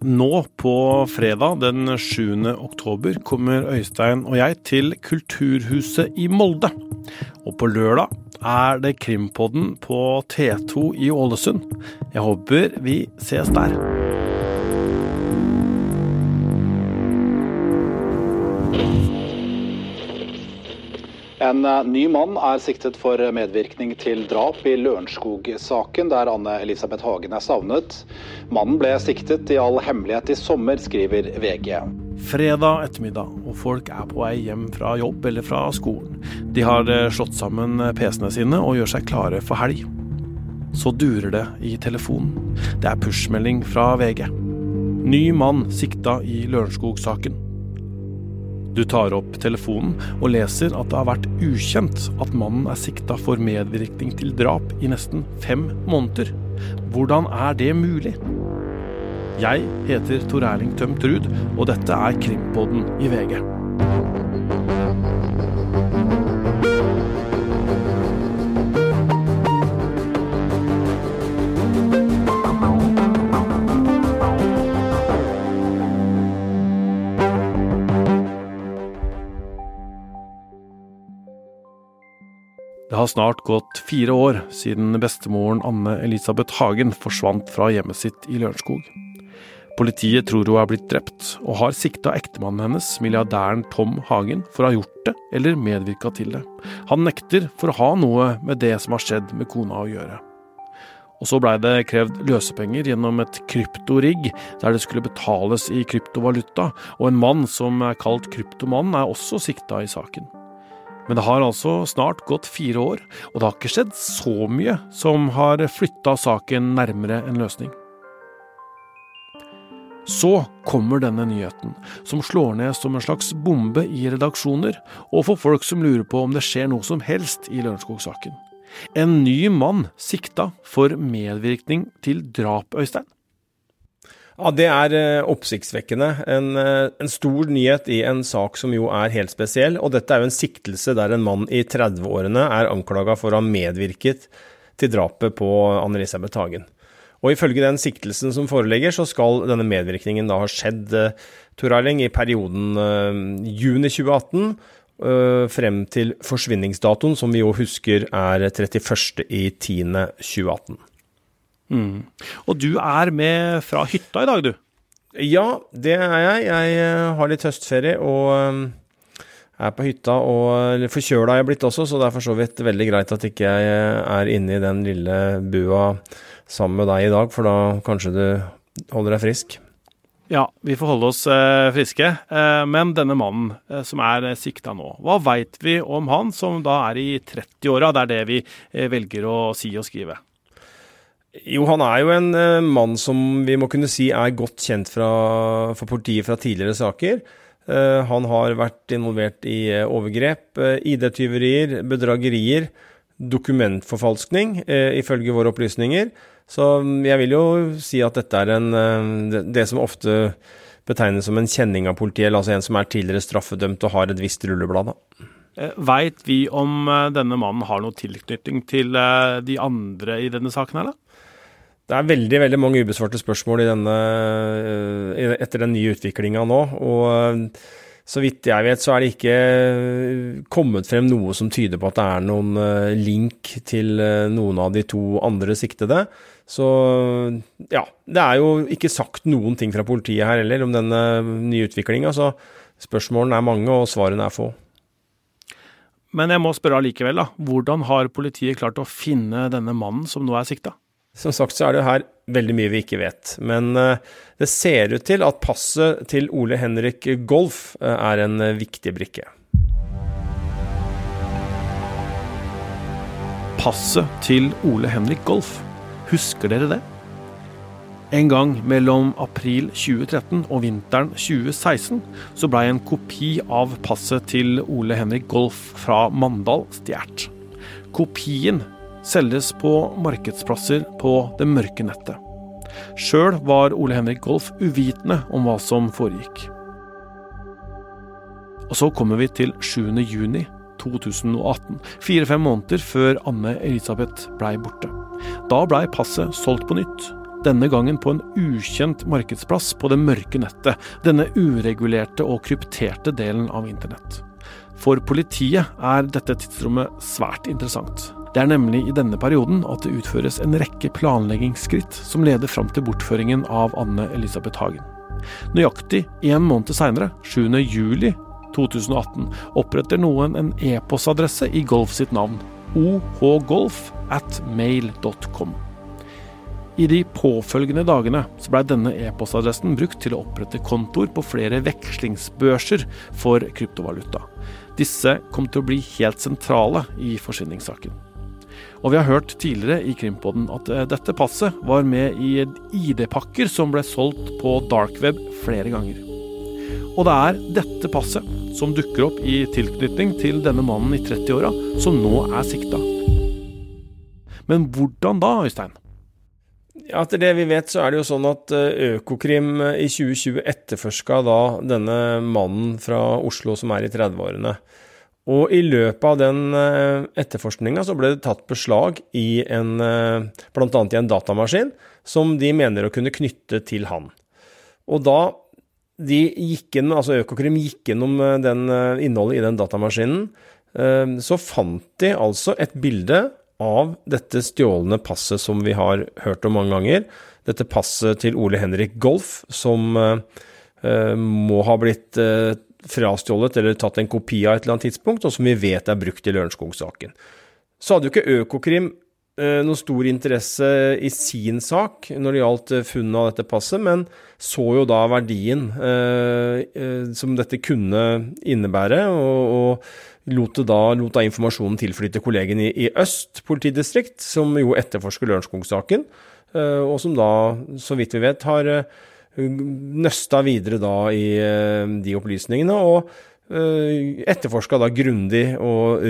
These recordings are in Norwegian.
Nå på fredag den 7. oktober kommer Øystein og jeg til Kulturhuset i Molde. Og på lørdag er det Krimpodden på T2 i Ålesund. Jeg håper vi ses der. En eh, ny mann er siktet for medvirkning til drap i Lørenskog-saken, der Anne Elisabeth Hagen er savnet. Mannen ble siktet i all hemmelighet i sommer, skriver VG. Fredag ettermiddag, og folk er på vei hjem fra jobb eller fra skolen. De har eh, slått sammen PC-ene sine og gjør seg klare for helg. Så durer det i telefonen. Det er pushmelding fra VG. Ny mann sikta i Lørenskog-saken. Du tar opp telefonen og leser at det har vært ukjent at mannen er sikta for medvirkning til drap i nesten fem måneder. Hvordan er det mulig? Jeg heter Tor Erling Tømt Ruud, og dette er Krimpodden i VG. Det har snart gått fire år siden bestemoren Anne Elisabeth Hagen forsvant fra hjemmet sitt i Lørenskog. Politiet tror hun er blitt drept, og har sikta ektemannen hennes, milliardæren Tom Hagen, for å ha gjort det eller medvirka til det. Han nekter for å ha noe med det som har skjedd med kona å gjøre. Og så blei det krevd løsepenger gjennom et kryptorigg, der det skulle betales i kryptovaluta, og en mann som er kalt Kryptomannen er også sikta i saken. Men det har altså snart gått fire år, og det har ikke skjedd så mye som har flytta saken nærmere en løsning. Så kommer denne nyheten, som slår ned som en slags bombe i redaksjoner, og for folk som lurer på om det skjer noe som helst i Lørenskog-saken. En ny mann sikta for medvirkning til drap, Øystein. Ja, Det er eh, oppsiktsvekkende. En, eh, en, stor nyhet i en sak som jo er helt spesiell. Og dette er jo en siktelse der en mann i 30-årene er anklaga for å ha medvirket til drapet på Anne-Elisabeth Hagen. Og ifølge den siktelsen som foreligger, så skal denne medvirkningen da ha skjedd, uh, Tor Erling, i perioden juni 2018 uh, frem til forsvinningsdatoen, som vi jo husker er 31.10.2018. Mm. Og du er med fra hytta i dag, du? Ja, det er jeg. Jeg eh, har litt høstferie og eh, er på hytta. Og forkjøla er jeg blitt også, så det er for så vidt veldig greit at ikke jeg eh, er inne i den lille bua sammen med deg i dag, for da kanskje du holder deg frisk. Ja, vi får holde oss friske. Men denne mannen som er sikta nå, hva veit vi om han som da er i 30-åra? Det er det vi velger å si og skrive. Jo, han er jo en uh, mann som vi må kunne si er godt kjent fra, for politiet fra tidligere saker. Uh, han har vært involvert i uh, overgrep, ID-tyverier, bedragerier, dokumentforfalskning, ifølge våre opplysninger. Så um, jeg vil jo si at dette er en, det, det som ofte betegnes som en kjenning av politiet, altså en som er tidligere straffedømt og har et visst rulleblad. da. Veit vi om denne mannen har noe tilknytning til de andre i denne saken, eller? Det er veldig veldig mange ubesvarte spørsmål denne, eh, etter den nye utviklinga nå. og eh, så vidt jeg vet, så er det ikke kommet frem noe som tyder på at det er noen eh, link til noen av de to andre siktede. Så ja, det er jo ikke sagt noen ting fra politiet her heller om denne nye utviklinga, så spørsmålene er mange og svarene er få. Men jeg må spørre allikevel, da. Hvordan har politiet klart å finne denne mannen som nå er sikta? Som sagt så er det her veldig mye vi ikke vet. Men eh, det ser ut til at passet til Ole Henrik Golf eh, er en eh, viktig brikke. Passet til Ole Henrik Golf. Husker dere det? En gang mellom april 2013 og vinteren 2016 så blei en kopi av passet til Ole Henrik Golf fra Mandal stjålet. Kopien selges på markedsplasser på det mørke nettet. Sjøl var Ole Henrik Golf uvitende om hva som foregikk. Og så kommer vi til 7. juni 2018, fire-fem måneder før Anne Elisabeth blei borte. Da blei passet solgt på nytt, denne gangen på en ukjent markedsplass på det mørke nettet, denne uregulerte og krypterte delen av internett. For politiet er dette tidsrommet svært interessant. Det er nemlig i denne perioden at det utføres en rekke planleggingsskritt som leder fram til bortføringen av Anne Elisabeth Hagen. Nøyaktig en måned seinere, 7.07.2018, oppretter noen en e-postadresse i Golf sitt navn, ohgolf at mail.com. I de påfølgende dagene så blei denne e-postadressen brukt til å opprette kontoer på flere vekslingsbørser for kryptovaluta. Disse kom til å bli helt sentrale i forsvinningssaken. Og vi har hørt tidligere i Krimpodden at eh, dette passet var med i ID-pakker som ble solgt på darkweb flere ganger. Og det er dette passet som dukker opp i tilknytning til denne mannen i 30-åra, som nå er sikta. Men hvordan da, Øystein? Etter det vi vet, så er det jo sånn at eh, Økokrim eh, i 2020 etterforska da denne mannen fra Oslo som er i 30-årene. Og i løpet av den eh, etterforskninga så ble det tatt beslag i en bl.a. i en datamaskin som de mener å kunne knytte til han. Og da de gikk inn, altså Økokrim gikk gjennom innholdet i den datamaskinen, så fant de altså et bilde av dette stjålne passet som vi har hørt om mange ganger. Dette passet til Ole Henrik Golf, som eh, må ha blitt eh, frastjålet eller tatt en kopi av et eller annet tidspunkt, og som vi vet er brukt i Lørenskog-saken. Så hadde jo ikke Økokrim uh, noe stor interesse i sin sak når det gjaldt funnet av dette passet, men så jo da verdien som dette kunne innebære, og, og lot, da, lot da informasjonen tilflyte kollegen i, i, Øst politidistrikt, som jo etterforsker Lørenskog-saken, eh, og som da, så vidt vi vet, har eh, nøsta videre da i eh, de opplysningene. og etterforska da grundig og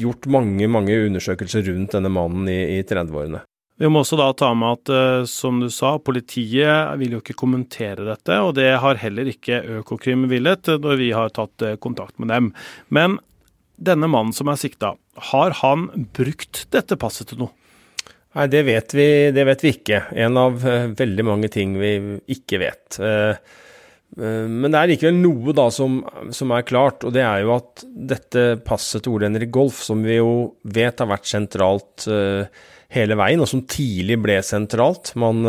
gjort mange, mange undersøkelser rundt denne mannen i, i 30-årene. Vi må også da ta med at, som du sa, politiet vil jo ikke kommentere dette, og det har heller ikke Økokrim villet når vi har tatt kontakt med dem. Men denne mannen som er sikta, har han brukt dette passet til noe? Nei, det vet vi, det vet vi ikke. En av veldig mange ting vi ikke vet. Uh, men det er likevel noe da som, som, er klart, og det er jo at dette passet til Ole Henrik Golf, som vi jo vet har vært sentralt hele veien, og som tidlig ble sentralt Man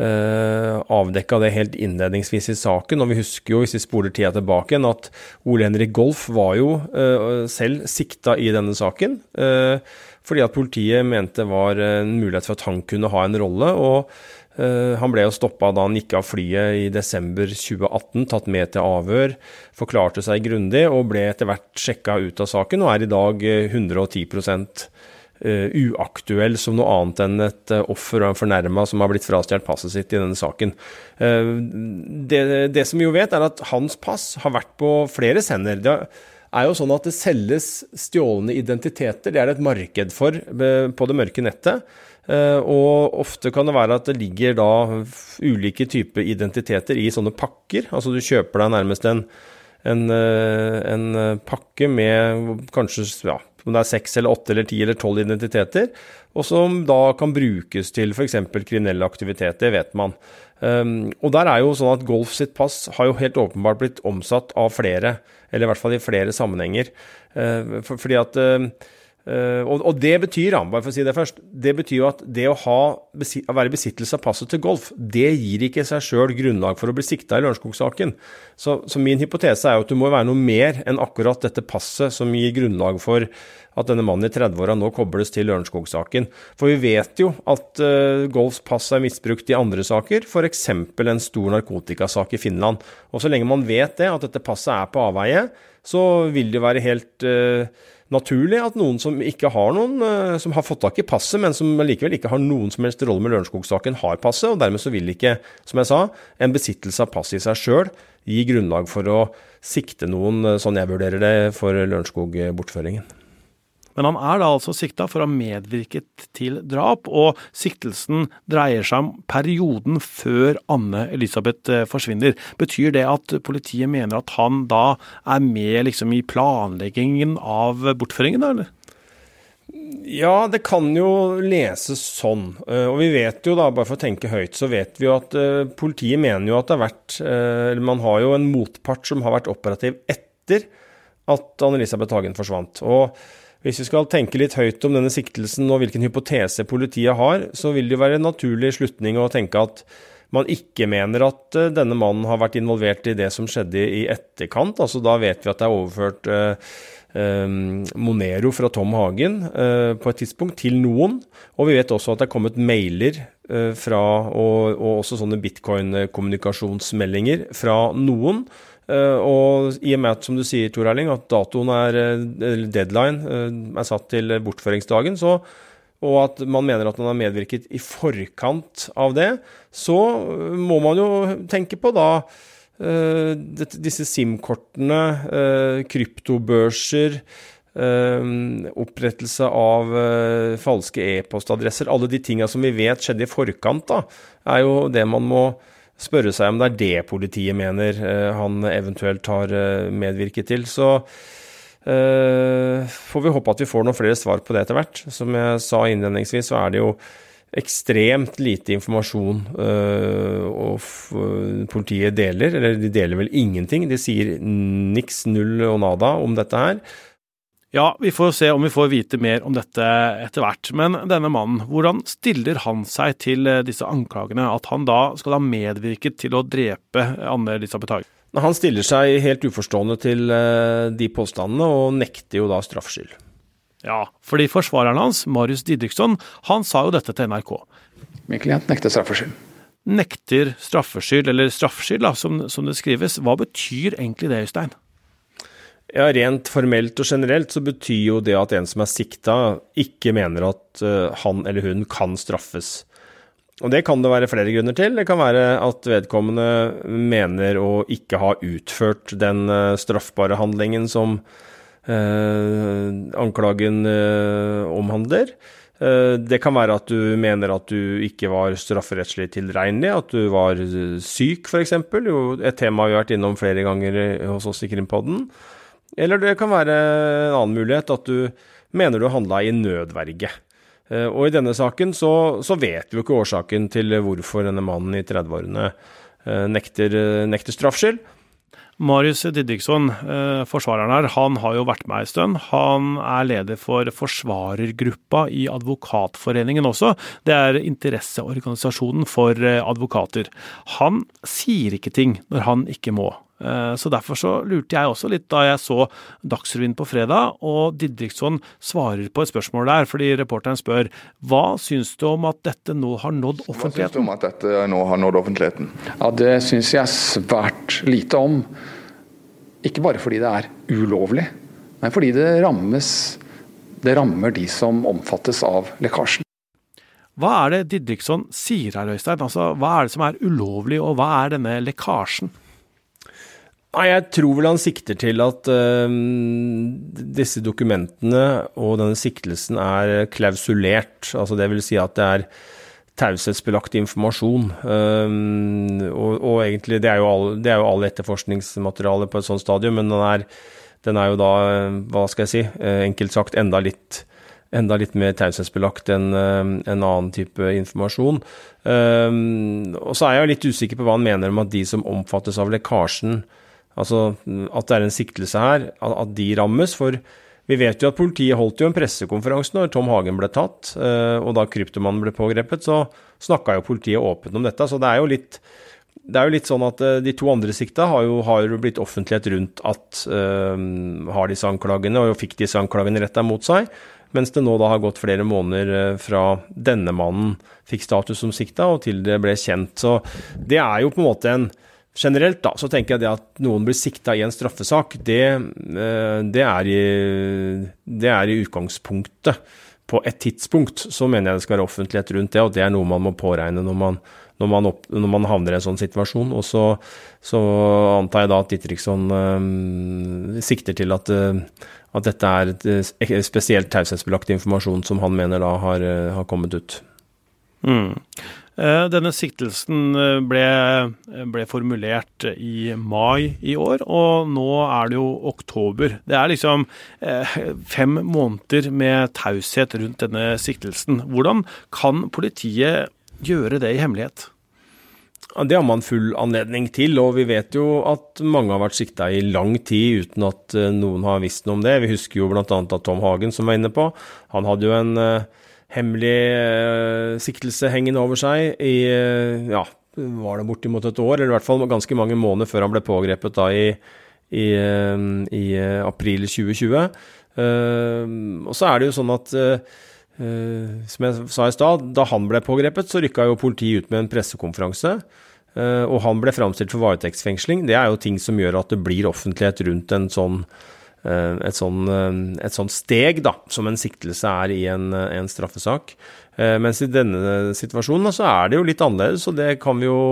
Uh, avdekka det helt innledningsvis i saken. Og vi husker jo, hvis vi spoler tida tilbake, at Ole Henrik Golf var jo uh, selv sikta i denne saken. Uh, fordi at politiet mente det var en mulighet for at han kunne ha en rolle. og han ble jo stoppa da han gikk av flyet i desember 2018, tatt med til avhør, forklarte seg grundig og ble etter hvert sjekka ut av saken, og er i dag 110 Uh, uaktuell som noe annet enn et offer og en fornærma som har blitt frastjålet passet sitt i denne saken. Det, det, som vi jo vet, er at hans pass har vært på flere sender. Det er jo sånn at det selges stjålne identiteter. Det er det et marked for på det mørke nettet. Og ofte kan det være at det ligger da ulike typer identiteter i sånne pakker. Altså du kjøper deg nærmest en, en, en pakke med kanskje ja, om det er seks eller åtte eller ti eller tolv identiteter, og som da kan brukes til f.eks. kriminelle aktiviteter, det vet man. Um, og der er jo sånn at Golf sitt pass har jo helt åpenbart blitt omsatt av flere, eller i hvert fall i flere sammenhenger. Uh, for, fordi at Uh, og, og, det betyr, bare for å si det først, det betyr jo at det å, ha, å være i besittelse av passet til Golf, det gir ikke seg sjøl grunnlag for å bli sikta i Lørenskog-saken. Så, så, min hypotese er jo at det må være noe mer enn akkurat dette passet som gir grunnlag for at denne mannen i 30-åra nå kobles til Lørenskog-saken. For vi vet jo at uh, Golfs pass er misbrukt i andre saker, f.eks. en stor narkotikasak i Finland. Og så lenge man vet det, at dette passet er på avveie, så vil det være helt uh, naturlig at noen som ikke har noen, eh, som har fått tak i passet, men som likevel ikke har noen som helst rolle med Lørenskog-saken, har passet. og Dermed så vil ikke, som jeg sa, en besittelse av passet i seg sjøl gi grunnlag for å sikte noen, eh, sånn jeg vurderer det, for Lørenskog-bortføringen. Men han er da altså sikta for å ha medvirket til drap, og siktelsen dreier seg om perioden før Anne Elisabeth eh, forsvinner. Betyr det at politiet mener at han da er med liksom i planleggingen av bortføringen, eller? Ja, det kan jo leses sånn. Eh, og vi vet jo da, bare for å tenke høyt, så vet vi jo at uh, politiet mener jo at det har vært Eller man har jo en motpart som har vært operativ etter at Anne-Elisabeth Hagen forsvant. Og hvis vi skal tenke litt høyt om denne siktelsen og hvilken hypotese politiet har, så vil det jo være en naturlig slutning å tenke at man ikke mener at uh, denne mannen har vært involvert i det som skjedde i etterkant. Altså da vet vi at det er overført eh, Monero fra Tom Hagen eh, på et tidspunkt til noen. Og vi vet også at det er kommet mailer eh, fra, og, og også sånne bitcoin-kommunikasjonsmeldinger fra noen. Uh, og i og med at, som du sier, Tor Erling, at datoen er, deadline uh, er satt til bortføringsdagen, så, og at man mener at man har medvirket i forkant av det, så må man jo tenke på da Eh, disse SIM-kortene, eh, kryptobørser, eh, opprettelse av falske e-postadresser, alle de tinga som vi vet skjedde i forkant, da, er jo det man må spørre seg om det er det politiet mener han eventuelt har medvirket til. Så får vi håpe at vi får noen flere svar på det etter hvert. Som jeg sa innledningsvis, så er det jo ekstremt lite informasjon uh, og politiet deler, eller de deler vel ingenting. De sier niks, null og nada om dette her. Ja, vi får se om vi får vite mer om dette etter hvert. Men denne mannen, hvordan stiller han seg til eh, disse anklagene? At han da skal ha medvirket til å drepe Anne Elisabeth Hagen? Han stiller seg helt uforstående til eh, de påstandene, og nekter jo da straffskyld. Ja, fordi forsvareren hans, Marius Didriksson, han sa jo dette til NRK. Min klient nekter straffskyld. Nekter straffskyld, eller straffskyld, da, som, som, det skrives. Hva betyr egentlig det, Øystein? Ja, Rent formelt og generelt så betyr jo det at en som er sikta, ikke mener at uh, han eller hun kan straffes. Og Det kan det være flere grunner til. Det kan være at vedkommende mener å ikke ha utført den uh, straffbare handlingen som Eh, anklagen eh, omhandler. Eh, det kan være at du mener at du ikke var strafferettslig tilregnelig, at du var syk f.eks. Et tema vi har vært innom flere ganger hos oss i Krimpodden. Eller det kan være en annen mulighet, at du mener du handla i nødverge. Og i denne saken så, så, vet vi jo ikke årsaken til hvorfor denne mannen i 30-årene nekter, nekter straffskyld. Marius Didriksson, eh, forsvareren her, han har jo vært med ei stund. Han er leder for forsvarergruppa i Advokatforeningen også. Det er interesseorganisasjonen for eh, advokater. Han sier ikke ting når han ikke må. Eh, så Derfor så lurte jeg også litt da jeg så Dagsrevyen på fredag, og Didriksson svarer på et spørsmål der, fordi reporteren spør hva syns du om at dette nå har nådd offentligheten? Hva syns du om at dette nå har nådd offentligheten? Ja, Det syns jeg svært lite om. Ikke bare fordi det er ulovlig, men fordi det rammes det rammer de som omfattes av lekkasjen. Hva er det Didriksson sier her, Øystein? Altså, hva er det som er ulovlig, og hva er denne lekkasjen? Nei, Jeg tror vel han sikter til at uh, disse dokumentene og denne siktelsen er klausulert. Altså det vil si at det er taushetsbelagt informasjon. Uh, og, og, egentlig, det er, jo all, det er jo all etterforskningsmateriale på et sånt stadium, men den er, den er jo da, hva skal jeg si, uh, enkelt sagt enda litt enda litt mer taushetsbelagt enn en annen type informasjon. Um, og så er jeg jo litt usikker på hva han mener om at de som omfattes av lekkasjen, Altså at det er en siktelse her, at de rammes. For vi vet jo at politiet holdt jo en pressekonferanse når Tom Hagen ble tatt, eh, og da kryptomannen ble pågrepet, så snakka jo politiet åpent om dette. Så det er jo litt, er jo litt sånn at eh, de to andre sikta har jo, har blitt offentlighet rundt at uh, har disse anklagene, og fikk disse anklagene retta mot seg. Mens det nå da har gått flere måneder fra denne mannen fikk status som sikta, og til det ble kjent. Så det er jo på en måte en Generelt da, så tenker jeg det at noen blir sikta i en straffesak, det, eh, det, er i, det, er i, utgangspunktet. På et tidspunkt så mener jeg det skal være offentlighet rundt det, og det er noe man må påregne når man, når man, opp, når man havner i en sånn situasjon. Og så, så antar jeg da at Ditriksson øh, sikter til at, øh, at, dette er et, spesielt taushetsbelagt informasjon som han mener da har, har kommet ut. Mm. Eh, denne siktelsen ble, ble, formulert i mai i år, og nå er det jo oktober. Det er liksom fem måneder med taushet rundt denne siktelsen. Hvordan kan politiet gjøre det i hemmelighet? Det har man full anledning til, og vi vet jo at mange har vært sikta i lang tid uten at eh, noen har visst noe om det. Vi husker jo bl.a. at Tom Hagen, som var inne på, han hadde jo en hemmelig uh, siktelse hengende over seg i uh, ja, var det bortimot et år, eller i hvert fall ganske mange måneder før han ble pågrepet da i, i, i april 2020. og så er det jo sånn at Uh, som jeg sa i stad, da han ble pågrepet, så rykka jo politiet ut med en pressekonferanse. Uh, og han ble framstilt for varetektsfengsling. Det er jo ting som gjør at det blir offentlighet rundt en sånn, uh, et, sånn, et sånn steg da, som en siktelse er i en, en straffesak. mens i denne situasjonen så er det jo litt annerledes, og det kan vi jo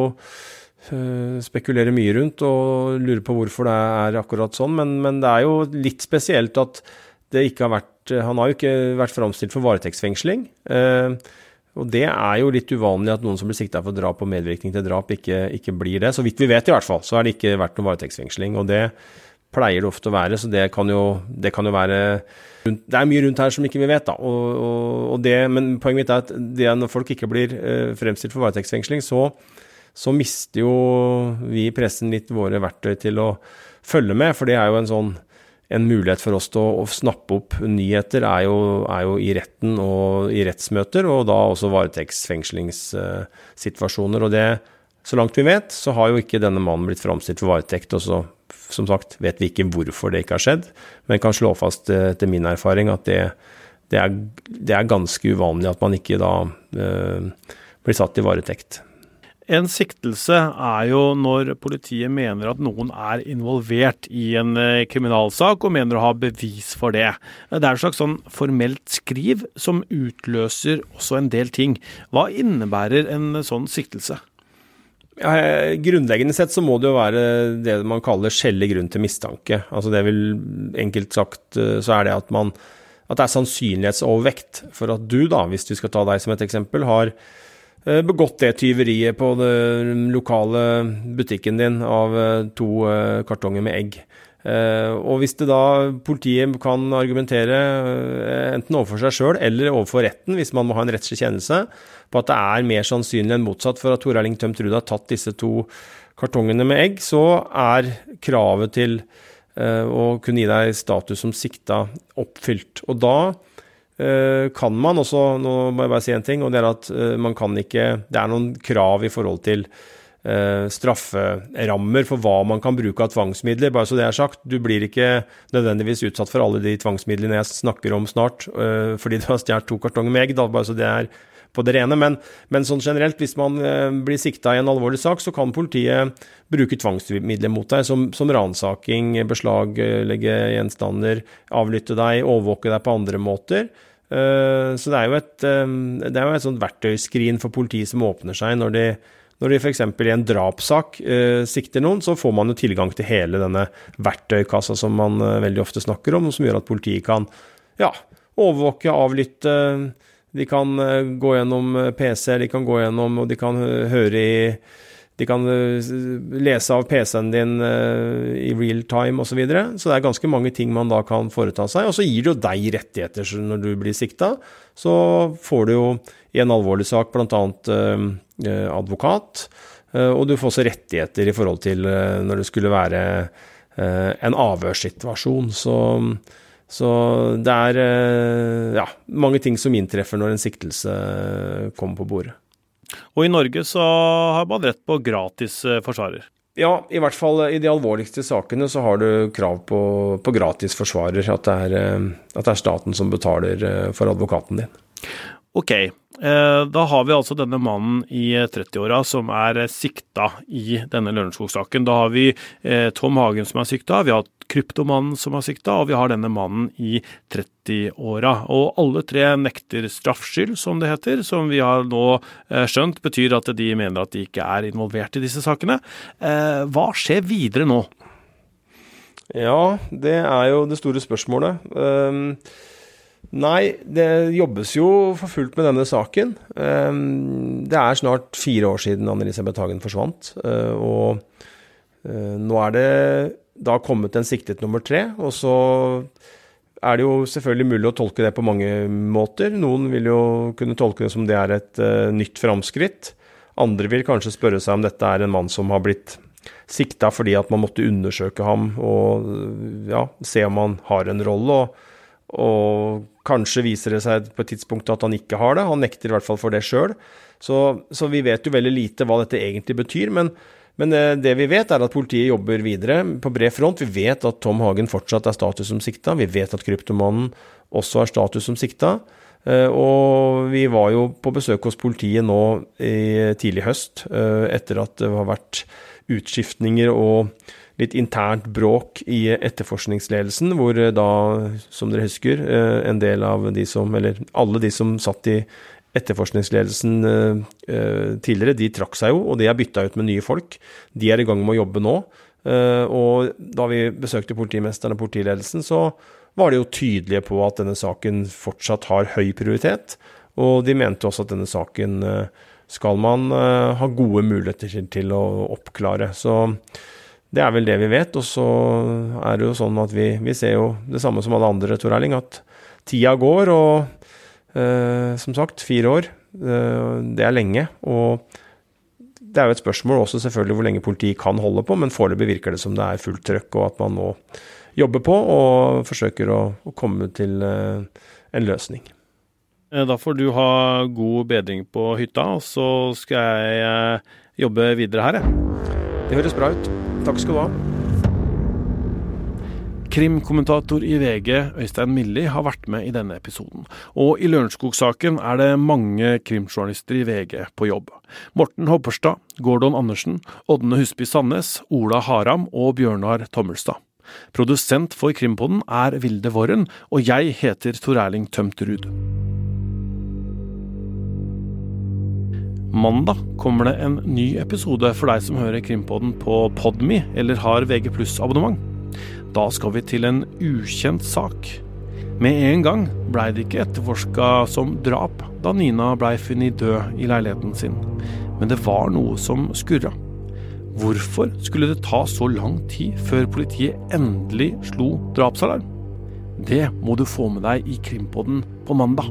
spekulere mye rundt og lure på hvorfor det er akkurat sånn. Men, men det er jo litt spesielt at det ikke har vært Eh, han har jo ikke vært framstilt for varetektsfengsling. Eh, og det er jo litt uvanlig at noen som blir sikta for drap og medvirkning til drap, ikke, ikke, blir det. Så vidt vi vet i hvert fall, så har det ikke vært noen varetektsfengsling. Og det pleier det ofte å være, så det kan jo, det kan jo være Det er mye rundt her som ikke vi vet, da. Og, og, og det, men poenget mitt er at det, når folk ikke blir uh, fremstilt for varetektsfengsling, så, så mister jo vi i pressen litt våre verktøy til å følge med, for det er jo en sånn en mulighet for oss til å, å snappe opp nyheter er jo, er jo, i retten og i rettsmøter, og da også varetektsfengslingssituasjoner. Og det, så langt vi vet, så har jo ikke denne mannen blitt framstilt for varetekt. Og så, som sagt, vet vi ikke hvorfor det ikke har skjedd, men kan slå fast eh, etter min erfaring at det, det, er, det er, ganske uvanlig at man ikke da eh, blir satt i varetekt. En siktelse er jo når politiet mener at noen er involvert i en eh, kriminalsak, og mener å ha bevis for det. Det er et slags sånn formelt skriv som utløser også en del ting. Hva innebærer en sånn siktelse? Ja, grunnleggende sett så må det jo være det man kaller skjellig grunn til mistanke. Altså det vil enkelt sagt eh, så er det at man at det er sannsynlighetsovervekt for at du, da, hvis vi skal ta deg som et eksempel, har Eh, begått det tyveriet på den lokale butikken din av eh, to kartonger med egg. Og hvis det da politiet kan argumentere enten overfor seg sjøl eller overfor retten, hvis man må ha en rettslig kjennelse, på at det er mer sannsynlig enn motsatt for at Tor Erling Tømt Ruud har tatt disse to kartongene med egg, så er kravet til å kunne gi deg status som sikta oppfylt. Og da Eh, kan man også Nå må jeg bare si en ting, og det er at eh, man kan ikke Det er noen krav i forhold til eh, strafferammer for hva man kan bruke av tvangsmidler. Bare så det er sagt, du blir ikke nødvendigvis utsatt for alle de tvangsmidlene jeg snakker om snart, fordi du har stjålet to kartonger med egg, bare så det er på det rene. Men, men sånn generelt, hvis man blir sikta i en alvorlig sak, så kan politiet bruke tvangsmidler mot deg, som, som ransaking, beslaglegge gjenstander, avlytte deg, overvåke deg på andre måter. Eh, så det er jo et, eh, det er jo et sånt verktøyskrin for politiet som åpner seg når de, når de f.eks. i en drapssak eh, sikter noen, så får man jo tilgang til hele denne verktøykassa som man veldig ofte snakker om, som gjør at politiet kan ja, overvåke, avlytte. De kan gå gjennom PC-er, de kan gå gjennom og de kan høre i de kan eh, lese av PC-en din eh, i real time osv. Så, videre. så det er ganske mange ting man da kan foreta seg. Og så gir det jo deg rettigheter når du blir sikta. Så får du jo i en alvorlig sak bl.a. Eh, advokat. Og du får også rettigheter i forhold til når det skulle være en avhørssituasjon. Så, så det er ja, mange ting som inntreffer når en siktelse kommer på bordet. Og i Norge så har man rett på gratis eh, forsvarer. Ja, i hvert fall i de alvorligste sakene så har du krav på, på gratis forsvarer. At det, er, eh, at det er staten som betaler eh, for advokaten din. Ok, da har vi altså denne mannen i 30-åra som er sikta i denne Lørenskog-saken. Da har vi Tom Hagen som er sikta, vi har kryptomannen som har sikta, og vi har denne mannen i 30-åra. Og alle tre nekter straffskyld, som det heter, som vi har nå eh, skjønt betyr at de mener at de ikke er involvert i disse sakene. Eh, hva skjer videre nå? Ja, det er jo det store spørsmålet. Um Nei, det jobbes jo for fullt med denne saken. Ehm, det er snart fire år siden Anne-Elisabeth Hagen forsvant. Eh, og nå er det da kommet en siktet nummer tre. Og så er det jo selvfølgelig mulig å tolke det på mange måter. Noen vil jo kunne tolke det som det er et uh, nytt framskritt. Andre vil kanskje spørre seg om dette er en mann som har blitt sikta fordi at man måtte undersøke ham og ja, se om han har en rolle. og og kanskje viser det seg på et tidspunkt at han ikke har det. Han nekter i hvert fall for det sjøl. Så, så, vi vet jo veldig lite hva dette egentlig betyr. Men, men, eh, det vi vet, er at politiet jobber videre på bred front. Vi vet at Tom Hagen fortsatt er status som sikta. Vi vet at Kryptomannen også har status som sikta. Eh, og vi var jo på besøk hos politiet nå i tidlig høst, eh, etter at det har vært utskiftninger og litt internt bråk i etterforskningsledelsen, hvor eh, da, som dere husker, eh, en del av de som, eller alle de som satt i etterforskningsledelsen eh, tidligere, de trakk seg jo, og de er bytta ut med nye folk. De er i gang med å jobbe nå. Og da vi besøkte politimesteren og politiledelsen, så var de jo tydelige på at denne saken fortsatt har høy prioritet. Og de mente også at denne saken skal man ha gode muligheter til å oppklare. Så det er vel det vi vet. Og så er det jo sånn at vi, vi ser jo det samme som alle andre, Tor Erling, at tida går. Og eh, som sagt, fire år. Eh, det er lenge. Og det er jo et spørsmål også selvfølgelig hvor lenge politiet kan holde på, men foreløpig virker det som det er fullt trøkk, og at man nå jobber på og forsøker å, å komme til eh, en løsning. Eh, da får du ha god bedring på hytta, og så skal jeg eh, jobbe videre her, jeg. Det høres bra ut. Takk skal du ha. Krimkommentator i VG, Øystein Milli, har vært med i denne episoden. Og i Lørenskog-saken er det mange krimjournalister i VG på jobb. Morten Hopperstad, Gordon Andersen, Ådne Husby Sandnes, Ola Haram og Bjørnar Tommelstad. Produsent for Krimpodden er Vilde Worren, og jeg heter Tor Erling Tømterud. Mandag kommer det en ny episode for deg som hører Krimpodden på Podme eller har VG abonnement. Da skal vi til en ukjent sak. Med en gang blei det ikke etterforska som drap da Nina blei funnet død i leiligheten sin, men det var noe som skurra. Hvorfor skulle det ta så lang tid før politiet endelig slo drapsalarm? Det må du få med deg i Krimpodden på mandag.